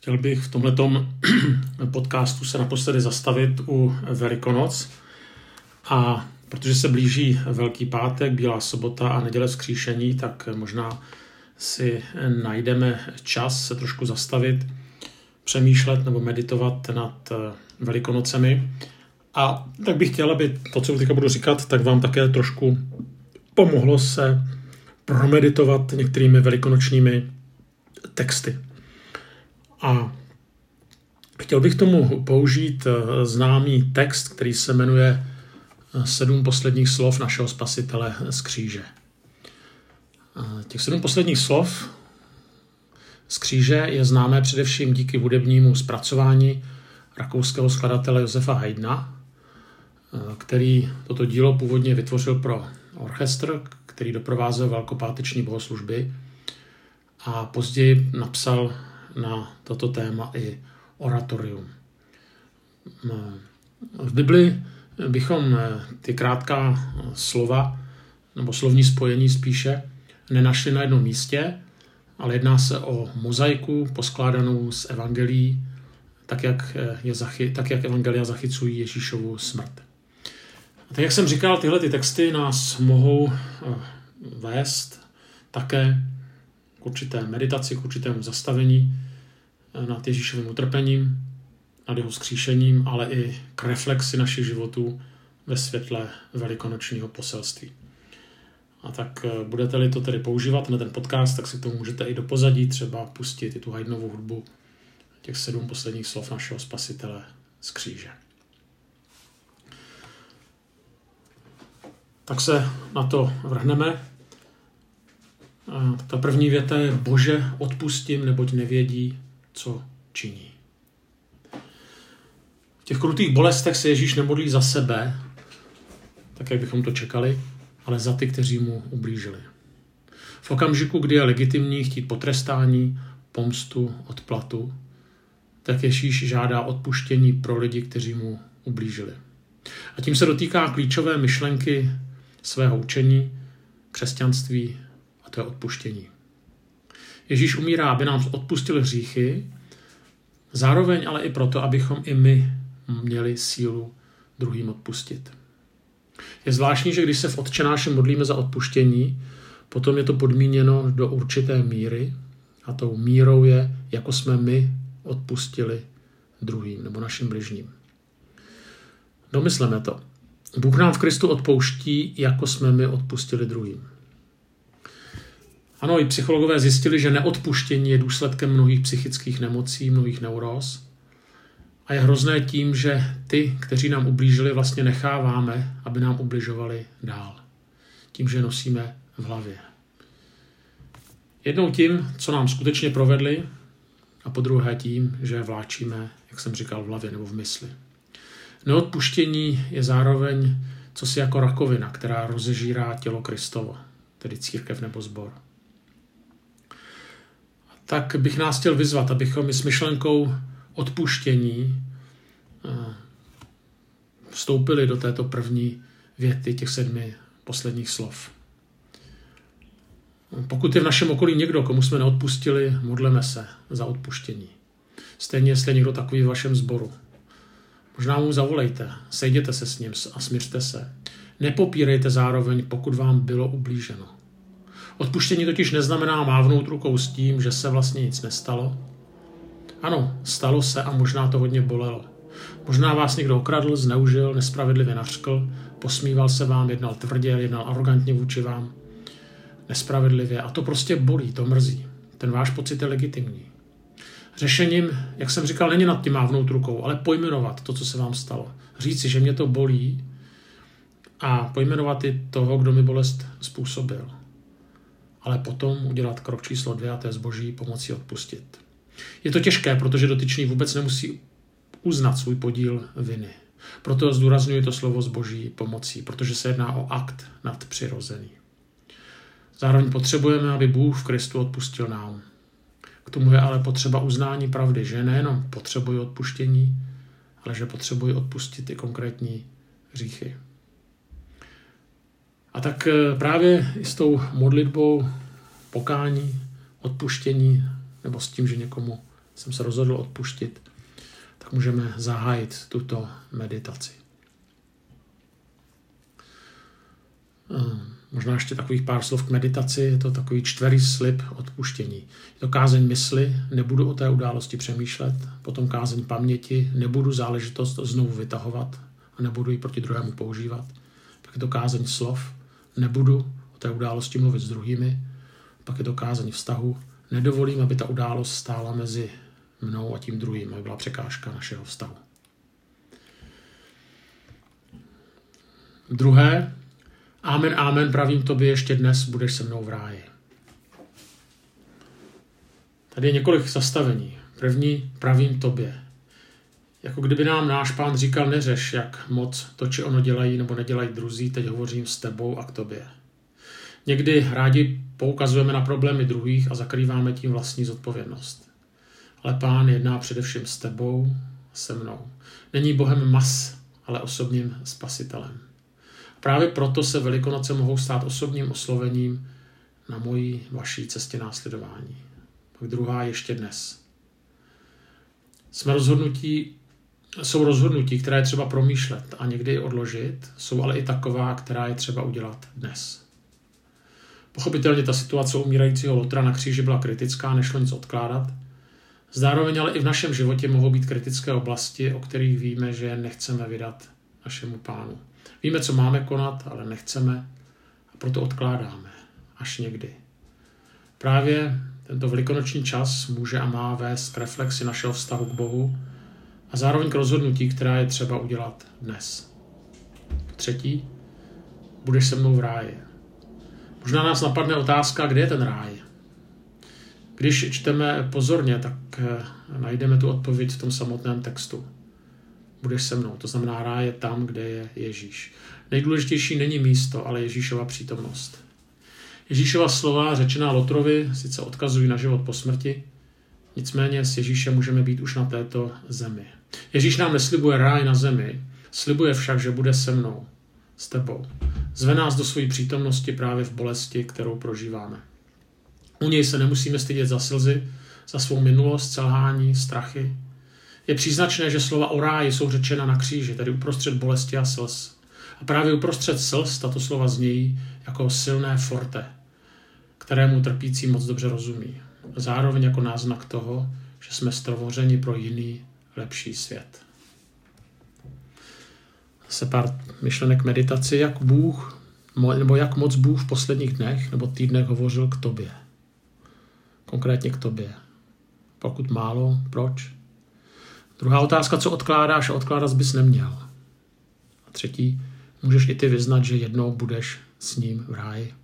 Chtěl bych v tomto podcastu se naposledy zastavit u Velikonoc a protože se blíží Velký pátek, Bílá sobota a neděle vzkříšení, tak možná si najdeme čas se trošku zastavit, přemýšlet nebo meditovat nad Velikonocemi. A tak bych chtěl, aby to, co teďka budu říkat, tak vám také trošku pomohlo se promeditovat některými velikonočními texty. A chtěl bych tomu použít eh, známý text, který se jmenuje eh, Sedm posledních slov našeho spasitele z kříže. Eh, těch sedm posledních slov z kříže je známé především díky hudebnímu zpracování rakouského skladatele Josefa Haydna, který toto dílo původně vytvořil pro orchestr, který doprovázel velkopáteční bohoslužby a později napsal na toto téma i oratorium. V Bibli bychom ty krátká slova, nebo slovní spojení spíše, nenašli na jednom místě, ale jedná se o mozaiku poskládanou z evangelií, tak jak, je zachy, tak jak evangelia zachycují Ježíšovu smrt. A tak jak jsem říkal, tyhle ty texty nás mohou eh, vést také k určité meditaci, k určitému zastavení eh, nad Ježíšovým utrpením, nad jeho skříšením, ale i k reflexi našich životů ve světle velikonočního poselství. A tak eh, budete-li to tedy používat na ten podcast, tak si to můžete i do pozadí třeba pustit i tu Haydnovou hudbu, těch sedm posledních slov našeho spasitele z kříže. Tak se na to vrhneme. Ta první věta je Bože, odpustím, neboť nevědí, co činí. V těch krutých bolestech se Ježíš nemodlí za sebe, tak jak bychom to čekali, ale za ty, kteří mu ublížili. V okamžiku, kdy je legitimní chtít potrestání, pomstu, odplatu, tak Ježíš žádá odpuštění pro lidi, kteří mu ublížili. A tím se dotýká klíčové myšlenky svého učení, křesťanství to je odpuštění. Ježíš umírá, aby nám odpustil hříchy, zároveň ale i proto, abychom i my měli sílu druhým odpustit. Je zvláštní, že když se v odčenáši modlíme za odpuštění, potom je to podmíněno do určité míry a tou mírou je, jako jsme my odpustili druhým nebo našim bližním. Domysleme to. Bůh nám v Kristu odpouští, jako jsme my odpustili druhým. Ano, i psychologové zjistili, že neodpuštění je důsledkem mnohých psychických nemocí, mnohých neuróz. A je hrozné tím, že ty, kteří nám ublížili, vlastně necháváme, aby nám ubližovali dál. Tím, že nosíme v hlavě. Jednou tím, co nám skutečně provedli, a po druhé tím, že vláčíme, jak jsem říkal, v hlavě nebo v mysli. Neodpuštění je zároveň co si jako rakovina, která rozežírá tělo Kristovo, tedy církev nebo zbor. Tak bych nás chtěl vyzvat, abychom i s myšlenkou odpuštění eh, vstoupili do této první věty těch sedmi posledních slov. Pokud je v našem okolí někdo, komu jsme neodpustili, modleme se za odpuštění. Stejně jestli je někdo takový v vašem sboru. Možná mu zavolejte, sejděte se s ním a směřte se. Nepopírejte zároveň, pokud vám bylo ublíženo. Odpuštění totiž neznamená mávnout rukou s tím, že se vlastně nic nestalo. Ano, stalo se a možná to hodně bolelo. Možná vás někdo okradl, zneužil, nespravedlivě nařkl, posmíval se vám, jednal tvrdě, jednal arrogantně vůči vám, nespravedlivě a to prostě bolí, to mrzí. Ten váš pocit je legitimní. Řešením, jak jsem říkal, není nad tím mávnout rukou, ale pojmenovat to, co se vám stalo. Říci, že mě to bolí a pojmenovat i toho, kdo mi bolest způsobil. Ale potom udělat krok číslo dvě a to je zboží pomocí odpustit. Je to těžké, protože dotyčný vůbec nemusí uznat svůj podíl viny. Proto zdůraznuju to slovo zboží pomocí, protože se jedná o akt nadpřirozený. Zároveň potřebujeme, aby Bůh v Kristu odpustil nám. K tomu je ale potřeba uznání pravdy, že nejenom potřebuji odpuštění, ale že potřebuji odpustit i konkrétní hříchy. A tak eh, právě i s tou modlitbou pokání, odpuštění, nebo s tím, že někomu jsem se rozhodl odpuštit, tak můžeme zahájit tuto meditaci. Ehm, možná ještě takových pár slov k meditaci. Je to takový čtverý slib odpuštění. Je to kázeň mysli, nebudu o té události přemýšlet. Potom kázeň paměti, nebudu záležitost znovu vytahovat a nebudu ji proti druhému používat. Pak je to kázeň slov, nebudu o té události mluvit s druhými. Pak je to kázeň vztahu, nedovolím, aby ta událost stála mezi mnou a tím druhým, aby byla překážka našeho vztahu. Druhé, Amen, amen, pravím tobě, ještě dnes budeš se mnou v ráji. Tady je několik zastavení. První, pravím tobě. Jako kdyby nám náš pán říkal, neřeš, jak moc to, či ono dělají nebo nedělají druzí, teď hovořím s tebou a k tobě. Někdy rádi poukazujeme na problémy druhých a zakrýváme tím vlastní zodpovědnost. Ale pán jedná především s tebou, se mnou. Není Bohem mas, ale osobním spasitelem. Právě proto se Velikonoce mohou stát osobním oslovením na mojí vaší cestě následování. Pak druhá ještě dnes. Jsme rozhodnutí, jsou rozhodnutí, které je třeba promýšlet a někdy odložit, jsou ale i taková, která je třeba udělat dnes. Pochopitelně ta situace umírajícího Lotra na kříži byla kritická, nešlo nic odkládat. Zároveň ale i v našem životě mohou být kritické oblasti, o kterých víme, že nechceme vydat našemu pánu. Víme, co máme konat, ale nechceme a proto odkládáme. Až někdy. Právě tento velikonoční čas může a má vést k reflexi našeho vztahu k Bohu a zároveň k rozhodnutí, která je třeba udělat dnes. Třetí, budeš se mnou v ráji. Možná nás napadne otázka, kde je ten ráj. Když čteme pozorně, tak eh, najdeme tu odpověď v tom samotném textu budeš se mnou. To znamená, ráj je tam, kde je Ježíš. Nejdůležitější není místo, ale Ježíšova přítomnost. Ježíšova slova řečená Lotrovi sice odkazují na život po smrti, nicméně s Ježíšem můžeme být už na této zemi. Ježíš nám neslibuje ráj na zemi, slibuje však, že bude se mnou, s tebou. Zve nás do své přítomnosti právě v bolesti, kterou prožíváme. U něj se nemusíme stydět za slzy, za svou minulost, selhání, strachy, je příznačné, že slova o ráji jsou řečena na kříži, tedy uprostřed bolesti a slz. A právě uprostřed slz tato slova znějí jako silné forte, kterému trpící moc dobře rozumí. Zároveň jako náznak toho, že jsme stvořeni pro jiný, lepší svět. Se pár myšlenek meditaci, jak Bůh, nebo jak moc Bůh v posledních dnech nebo týdnech hovořil k tobě. Konkrétně k tobě. Pokud málo, proč? Druhá otázka, co odkládáš a odkládat bys neměl. A třetí, můžeš i ty vyznat, že jednou budeš s ním v ráji.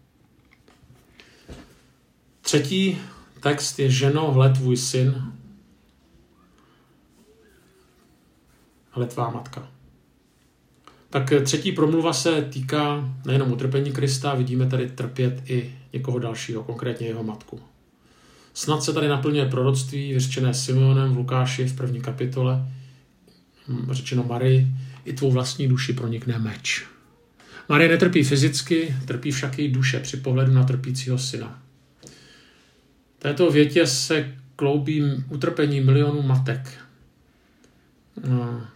Třetí text je ženo, hled tvůj syn, hled tvá matka. Tak třetí promluva se týká nejenom utrpení Krista, vidíme tady trpět i někoho dalšího, konkrétně jeho matku. Snad se tady naplňuje proroctví vyřčené Simeonem v Lukáši v první kapitole. Hm, řečeno Marii, i tvou vlastní duši pronikne meč. Marie netrpí fyzicky, trpí však její duše při pohledu na trpícího syna. Této větě se kloubí utrpení milionů matek,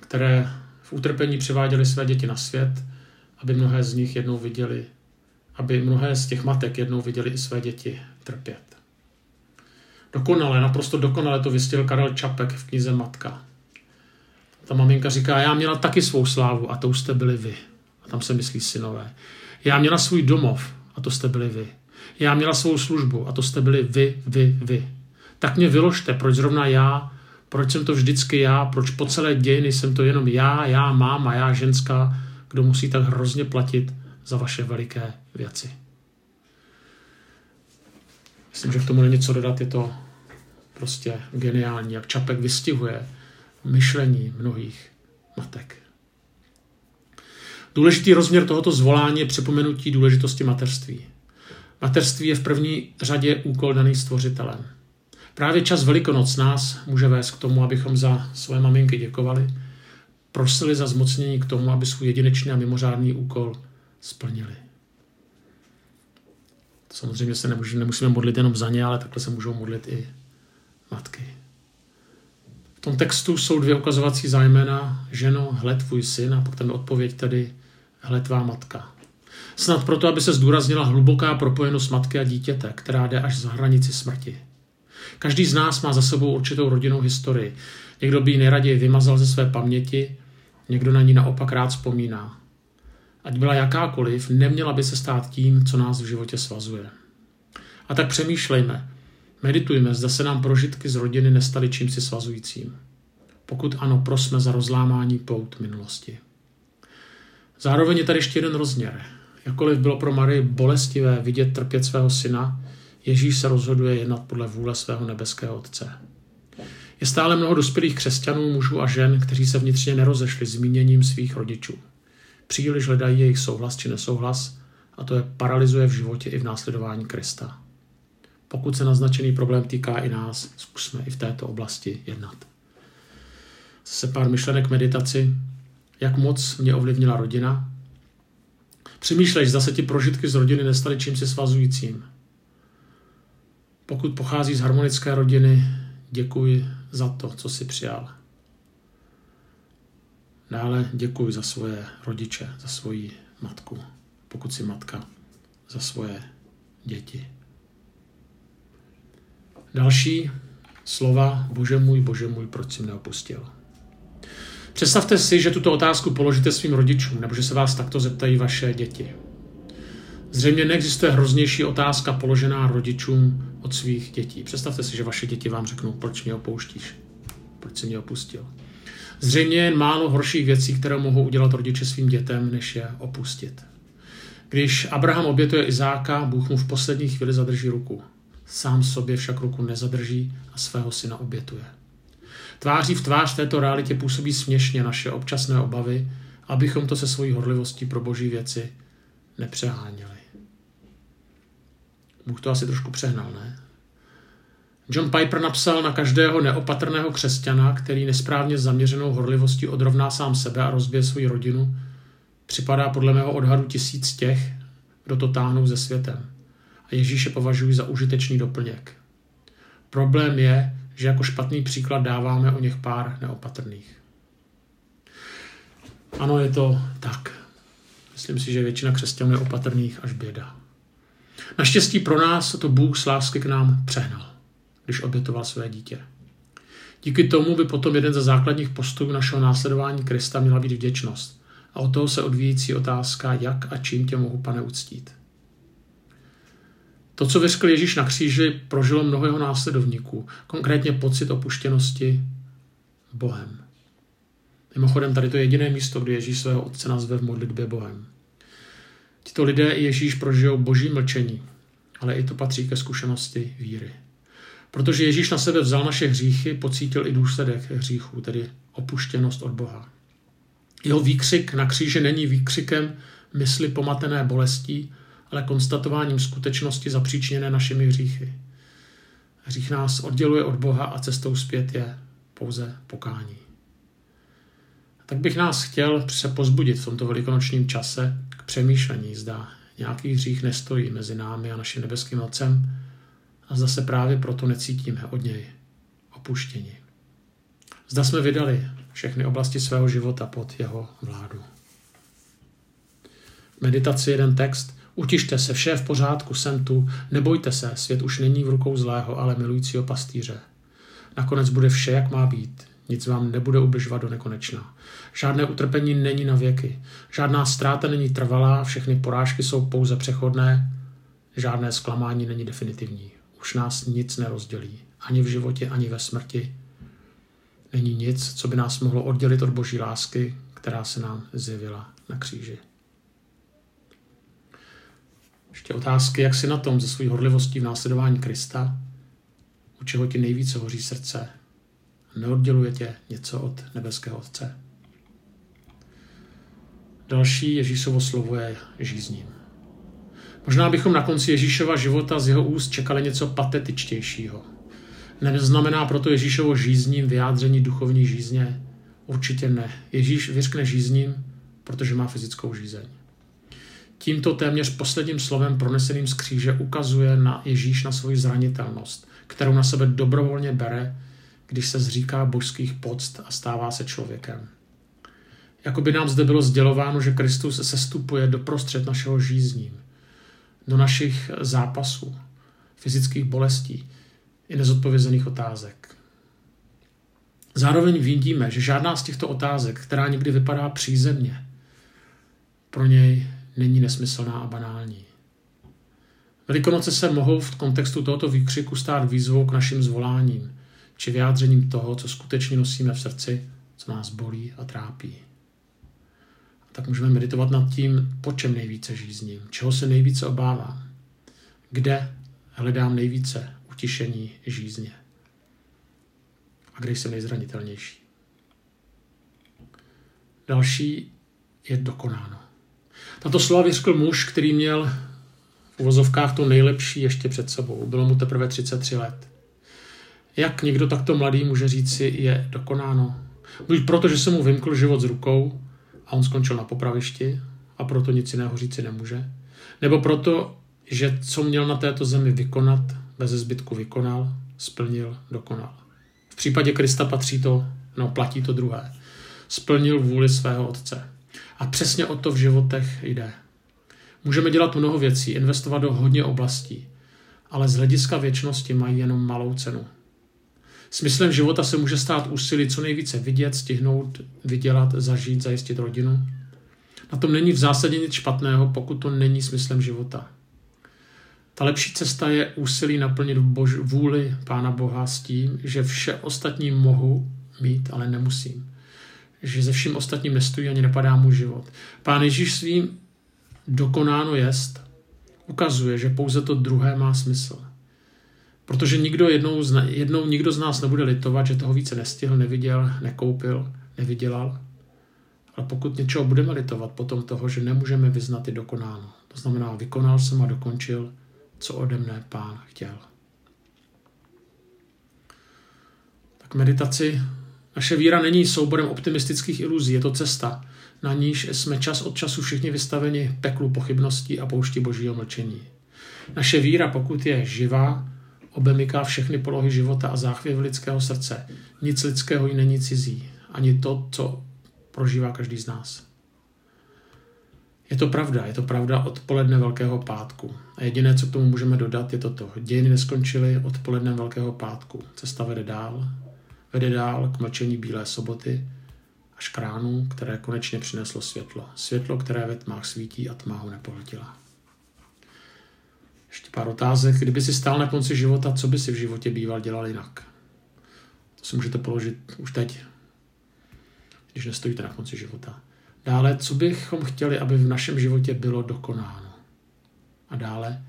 které v utrpení přiváděly své děti na svět, aby mnohé z nich jednou viděli, aby mnohé z těch matek jednou viděli i své děti trpět. Dokonale, naprosto dokonale to vystěl Karel Čapek v knize Matka. Ta maminka říká, já měla taky svou slávu a to už jste byli vy. A tam se myslí synové. Já měla svůj domov a to jste byli vy. Já měla svou službu a to jste byli vy, vy, vy. Tak mě vyložte, proč zrovna já, proč jsem to vždycky já, proč po celé dějiny jsem to jenom já, já mám a já ženská, kdo musí tak hrozně platit za vaše veliké věci. Myslím, že k tomu není co dodat, je to prostě geniální, jak Čapek vystihuje myšlení mnohých matek. Důležitý rozměr tohoto zvolání je připomenutí důležitosti mateřství. Mateřství je v první řadě úkol daný stvořitelem. Právě čas Velikonoc nás může vést k tomu, abychom za své maminky děkovali, prosili za zmocnění k tomu, aby svůj jedinečný a mimořádný úkol splnili. Samozřejmě se nemusíme modlit jenom za ně, ale takhle se můžou modlit i matky. V tom textu jsou dvě ukazovací zájmena. Ženo, hled tvůj syn a pak tam je odpověď tedy hled tvá matka. Snad proto, aby se zdůraznila hluboká propojenost matky a dítěte, která jde až za hranici smrti. Každý z nás má za sebou určitou rodinnou historii. Někdo by ji nejraději vymazal ze své paměti, někdo na ní naopak rád vzpomíná. Ať byla jakákoliv, neměla by se stát tím, co nás v životě svazuje. A tak přemýšlejme, meditujme, zda se nám prožitky z rodiny nestaly čímsi svazujícím. Pokud ano, prosme za rozlámání pout minulosti. Zároveň je tady ještě jeden rozměr. Jakkoliv bylo pro Marii bolestivé vidět trpět svého syna, Ježíš se rozhoduje jednat podle vůle svého nebeského Otce. Je stále mnoho dospělých křesťanů, mužů a žen, kteří se vnitřně nerozešli zmíněním svých rodičů. Příliš hledají jejich souhlas či nesouhlas a to je paralizuje v životě i v následování Krista. Pokud se naznačený problém týká i nás, zkusme i v této oblasti jednat. Zase pár myšlenek meditaci. Jak moc mě ovlivnila rodina? Přemýšlej, zda se ti prožitky z rodiny nestaly čímsi svazujícím. Pokud pochází z harmonické rodiny, děkuji za to, co si přijal. Dále děkuji za svoje rodiče, za svoji matku, pokud si matka, za svoje děti. Další slova Bože můj, Bože můj, proč jsi mě opustil? Představte si, že tuto otázku položíte svým rodičům, nebo že se vás takto zeptají vaše děti. Zřejmě neexistuje hroznější otázka položená rodičům od svých dětí. Představte si, že vaše děti vám řeknou, proč mě opouštíš, proč jsi mě opustil. Zřejmě jen málo horších věcí, které mohou udělat rodiče svým dětem, než je opustit. Když Abraham obětuje Izáka, Bůh mu v poslední chvíli zadrží ruku. Sám sobě však ruku nezadrží a svého syna obětuje. Tváří v tvář této realitě působí směšně naše občasné obavy, abychom to se svojí horlivostí pro boží věci nepřeháněli. Bůh to asi trošku přehnal, ne? John Piper napsal na každého neopatrného křesťana, který nesprávně zaměřenou horlivostí odrovná sám sebe a rozbije svou rodinu, připadá podle mého odhadu tisíc těch, kdo to táhnou ze světem. A Ježíše považují za užitečný doplněk. Problém je, že jako špatný příklad dáváme o něch pár neopatrných. Ano, je to tak. Myslím si, že většina křesťanů je opatrných až běda. Naštěstí pro nás to Bůh s lásky k nám přehnal, když obětoval své dítě. Díky tomu by potom jeden ze základních postojů našeho následování Krista měla být vděčnost. A od toho se odvíjící otázka, jak a čím tě mohu, pane, uctít. To, co vyřkl Ježíš na kříži, prožilo mnoho jeho následovníků, konkrétně pocit opuštěnosti Bohem. Mimochodem, tady to je jediné místo, kde Ježíš svého otce nazve v modlitbě Bohem. Tito lidé i Ježíš prožijou boží mlčení, ale i to patří ke zkušenosti víry. Protože Ježíš na sebe vzal naše hříchy, pocítil i důsledek hříchů, tedy opuštěnost od Boha. Jeho výkřik na kříži není výkřikem mysli pomatené bolestí, ale konstatováním skutečnosti zapříčiněné našimi hříchy. Hřích nás odděluje od Boha a cestou zpět je pouze pokání. Tak bych nás chtěl se pozbudit v tomto velikonočním čase k přemýšlení, zda nějaký hřích nestojí mezi námi a naším nebeským Otcem a zda se právě proto necítíme od něj opuštění. Zda jsme vydali všechny oblasti svého života pod jeho vládu. V meditaci jeden text. Utište se, vše je v pořádku, jsem tu, nebojte se, svět už není v rukou zlého, ale milujícího pastýře. Nakonec bude vše, jak má být. Nic vám nebude ubližovat do nekonečna. Žádné utrpení není na věky. Žádná ztráta není trvalá, všechny porážky jsou pouze přechodné, žádné zklamání není definitivní. Už nás nic nerozdělí. Ani v životě, ani ve smrti. Není nic, co by nás mohlo oddělit od boží lásky, která se nám zjevila na kříži. Ještě otázky, jak si na tom ze své horlivostí v následování Krista, u čeho ti nejvíce hoří srdce, neodděluje tě něco od nebeského Otce. Další Ježíšovo slovo je žízním. Možná bychom na konci Ježíšova života z jeho úst čekali něco patetičtějšího. Neznamená proto Ježíšovo žízním vyjádření duchovní žízně? Určitě ne. Ježíš vyřkne žízním, protože má fyzickou žízeň. Tímto téměř posledním slovem proneseným z kříže ukazuje na Ježíš na svoji zranitelnost, kterou na sebe dobrovolně bere, když se zříká božských podst a stává se člověkem. Jako by nám zde bylo sdělováno, že Kristus sestupuje do prostřed našeho žízním, do našich zápasů, fyzických bolestí i nezodpovězených otázek. Zároveň vidíme, že žádná z těchto otázek, která někdy vypadá přízemně, pro něj není nesmyslná a banální. Velikonoce se mohou v kontextu tohoto výkřiku stát výzvou k našim zvoláním, či vyjádřením toho, co skutečně nosíme v srdci, co nás bolí a trápí. A tak můžeme meditovat nad tím, po čem nejvíce žízním, čeho se nejvíce obávám, kde hledám nejvíce utišení žízně a kde jsem nejzranitelnější. Další je dokonáno. Tato slova vyřkl muž, který měl v uvozovkách to nejlepší ještě před sebou. Bylo mu teprve 33 let. Jak někdo takto mladý může říci, je dokonáno? Buď proto, že se mu vymkl život z rukou a on skončil na popravišti a proto nic jiného říci nemůže. Nebo proto, že co měl na této zemi vykonat, bez zbytku vykonal, splnil, dokonal. V případě Krista patří to, no platí to druhé. Splnil vůli svého otce. A přesně o to v životech jde. Můžeme dělat mnoho věcí, investovat do hodně oblastí, ale z hlediska věčnosti mají jenom malou cenu. Smyslem života se může stát úsilí co nejvíce vidět, stihnout, vydělat, zažít, zajistit rodinu. Na tom není v zásadě nic špatného, pokud to není smyslem života. Ta lepší cesta je úsilí naplnit bož, vůli Pána Boha s tím, že vše ostatní mohu mít, ale nemusím. Že ze vším ostatním nestojí ani nepadá mu život. Pán Ježíš svým dokonáno jest ukazuje, že pouze to druhé má smysl. Protože nikdo jednou, jednou nikdo z nás nebude litovat, že toho více nestihl, neviděl, nekoupil, nevydělal. Ale pokud něčeho budeme litovat, potom toho, že nemůžeme vyznat i dokonáno. To znamená, vykonal jsem a dokončil, co ode mne pán chtěl. Tak meditaci. Naše víra není souborem optimistických iluzí, je to cesta, na níž jsme čas od času všichni vystaveni peklu pochybností a poušti božího mlčení. Naše víra, pokud je živá, obemyká všechny polohy života a záchvěv lidského srdce. Nic lidského jí není cizí, ani to, co prožívá každý z nás. Je to pravda, je to pravda odpoledne Velkého pátku. A jediné, co k tomu můžeme dodat, je toto. Dějiny neskončily odpolednem Velkého pátku. Cesta vede dál, vede dál k mlčení Bílé soboty až k ránu, které konečně přineslo světlo. Světlo, které ve tmách svítí a tma ho nepohltila. Ještě pár otázek. Kdyby si stál na konci života, co by si v životě býval dělal jinak? To si můžete položit už teď, když nestojíte na konci života. Dále, co bychom chtěli, aby v našem životě bylo dokonáno? A dále,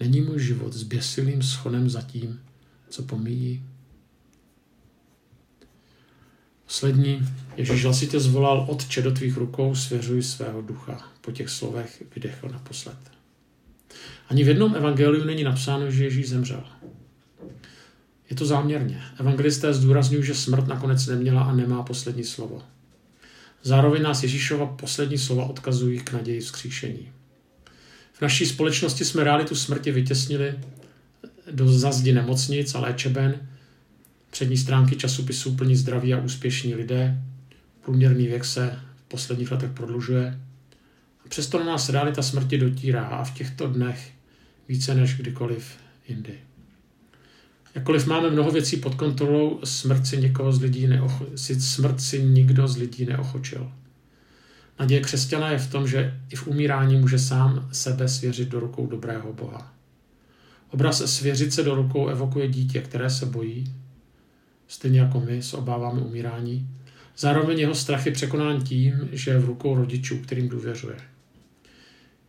není můj život zběsilým schonem za tím, co pomíjí? Poslední, Ježíš hlasitě zvolal, Otče, do tvých rukou svěřuji svého ducha. Po těch slovech vydechl naposled. Ani v jednom evangeliu není napsáno, že Ježíš zemřel. Je to záměrně. Evangelisté zdůrazňují, že smrt nakonec neměla a nemá poslední slovo. Zároveň nás Ježíšova poslední slova odkazují k naději vzkříšení. V naší společnosti jsme realitu smrti vytěsnili do zazdi nemocnic a léčeben, přední stránky časopisů plní zdraví a úspěšní lidé, průměrný věk se v posledních letech prodlužuje. Přesto nás realita smrti dotírá a v těchto dnech více než kdykoliv jindy. Jakkoliv máme mnoho věcí pod kontrolou, smrt si, někoho z lidí neocho- si, smrt si nikdo z lidí neochočil. Naděje křesťana je v tom, že i v umírání může sám sebe svěřit do rukou dobrého Boha. Obraz svěřit se do rukou evokuje dítě, které se bojí, stejně jako my se obáváme umírání. Zároveň jeho strach je překonán tím, že je v rukou rodičů, kterým důvěřuje.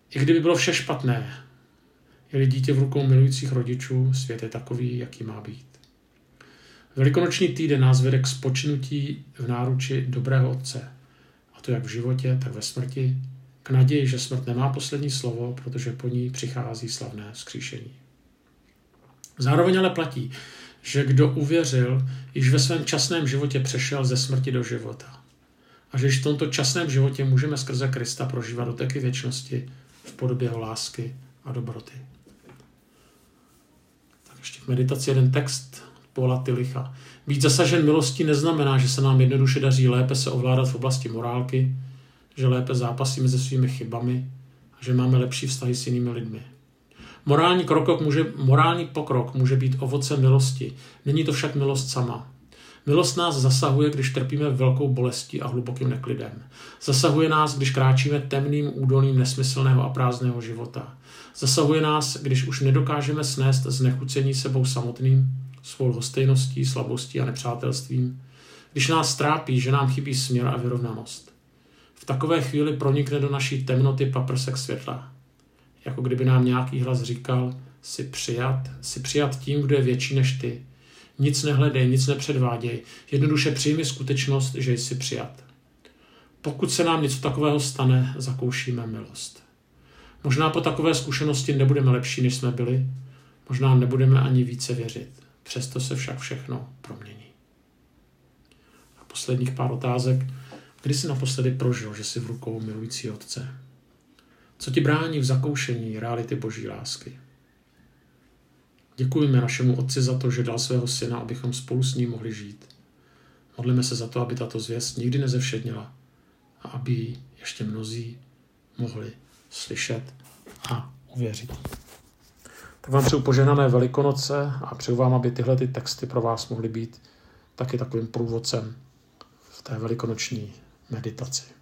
I kdyby bylo vše špatné, je dítě v rukou milujících rodičů, svět je takový, jaký má být. Velikonoční týden nás vede k spočinutí v náruči dobrého otce, a to jak v životě, tak ve smrti, k naději, že smrt nemá poslední slovo, protože po ní přichází slavné vzkříšení. Zároveň ale platí, že kdo uvěřil, již ve svém časném životě přešel ze smrti do života. A že již v tomto časném životě můžeme skrze Krista prožívat doteky věčnosti v podobě jeho lásky a dobroty. Tak ještě k meditaci jeden text Paula Tilicha. Být zasažen milostí neznamená, že se nám jednoduše daří lépe se ovládat v oblasti morálky, že lépe zápasíme se svými chybami a že máme lepší vztahy s jinými lidmi. Morální, krok může, morální pokrok může být ovocem milosti. Není to však milost sama. Milost nás zasahuje, když trpíme velkou bolestí a hlubokým neklidem. Zasahuje nás, když kráčíme temným údolím nesmyslného a prázdného života. Zasahuje nás, když už nedokážeme snést znechucení sebou samotným, svou hostejností, slabostí a nepřátelstvím. Když nás trápí, že nám chybí směr a vyrovnanost. V takové chvíli pronikne do naší temnoty paprsek světla. Jako kdyby nám nějaký hlas říkal, si přijat, si přijat tím, kdo je větší než ty, nic nehledej, nic nepředváděj. Jednoduše přijmi skutečnost, že jsi přijat. Pokud se nám něco takového stane, zakoušíme milost. Možná po takové zkušenosti nebudeme lepší, než jsme byli, možná nebudeme ani více věřit. Přesto se však všechno promění. A posledních pár otázek. Kdy jsi naposledy prožil, že jsi v rukou milující otce? Co ti brání v zakoušení reality boží lásky? Děkujeme našemu Otci za to, že dal svého syna, abychom spolu s ním mohli žít. Modlíme se za to, aby tato zvěst nikdy nezevšednila a aby ještě mnozí mohli slyšet a uvěřit. Tak vám přeju poženané velikonoce a přeju vám, aby tyhle ty texty pro vás mohly být taky takovým průvodcem v té velikonoční meditaci.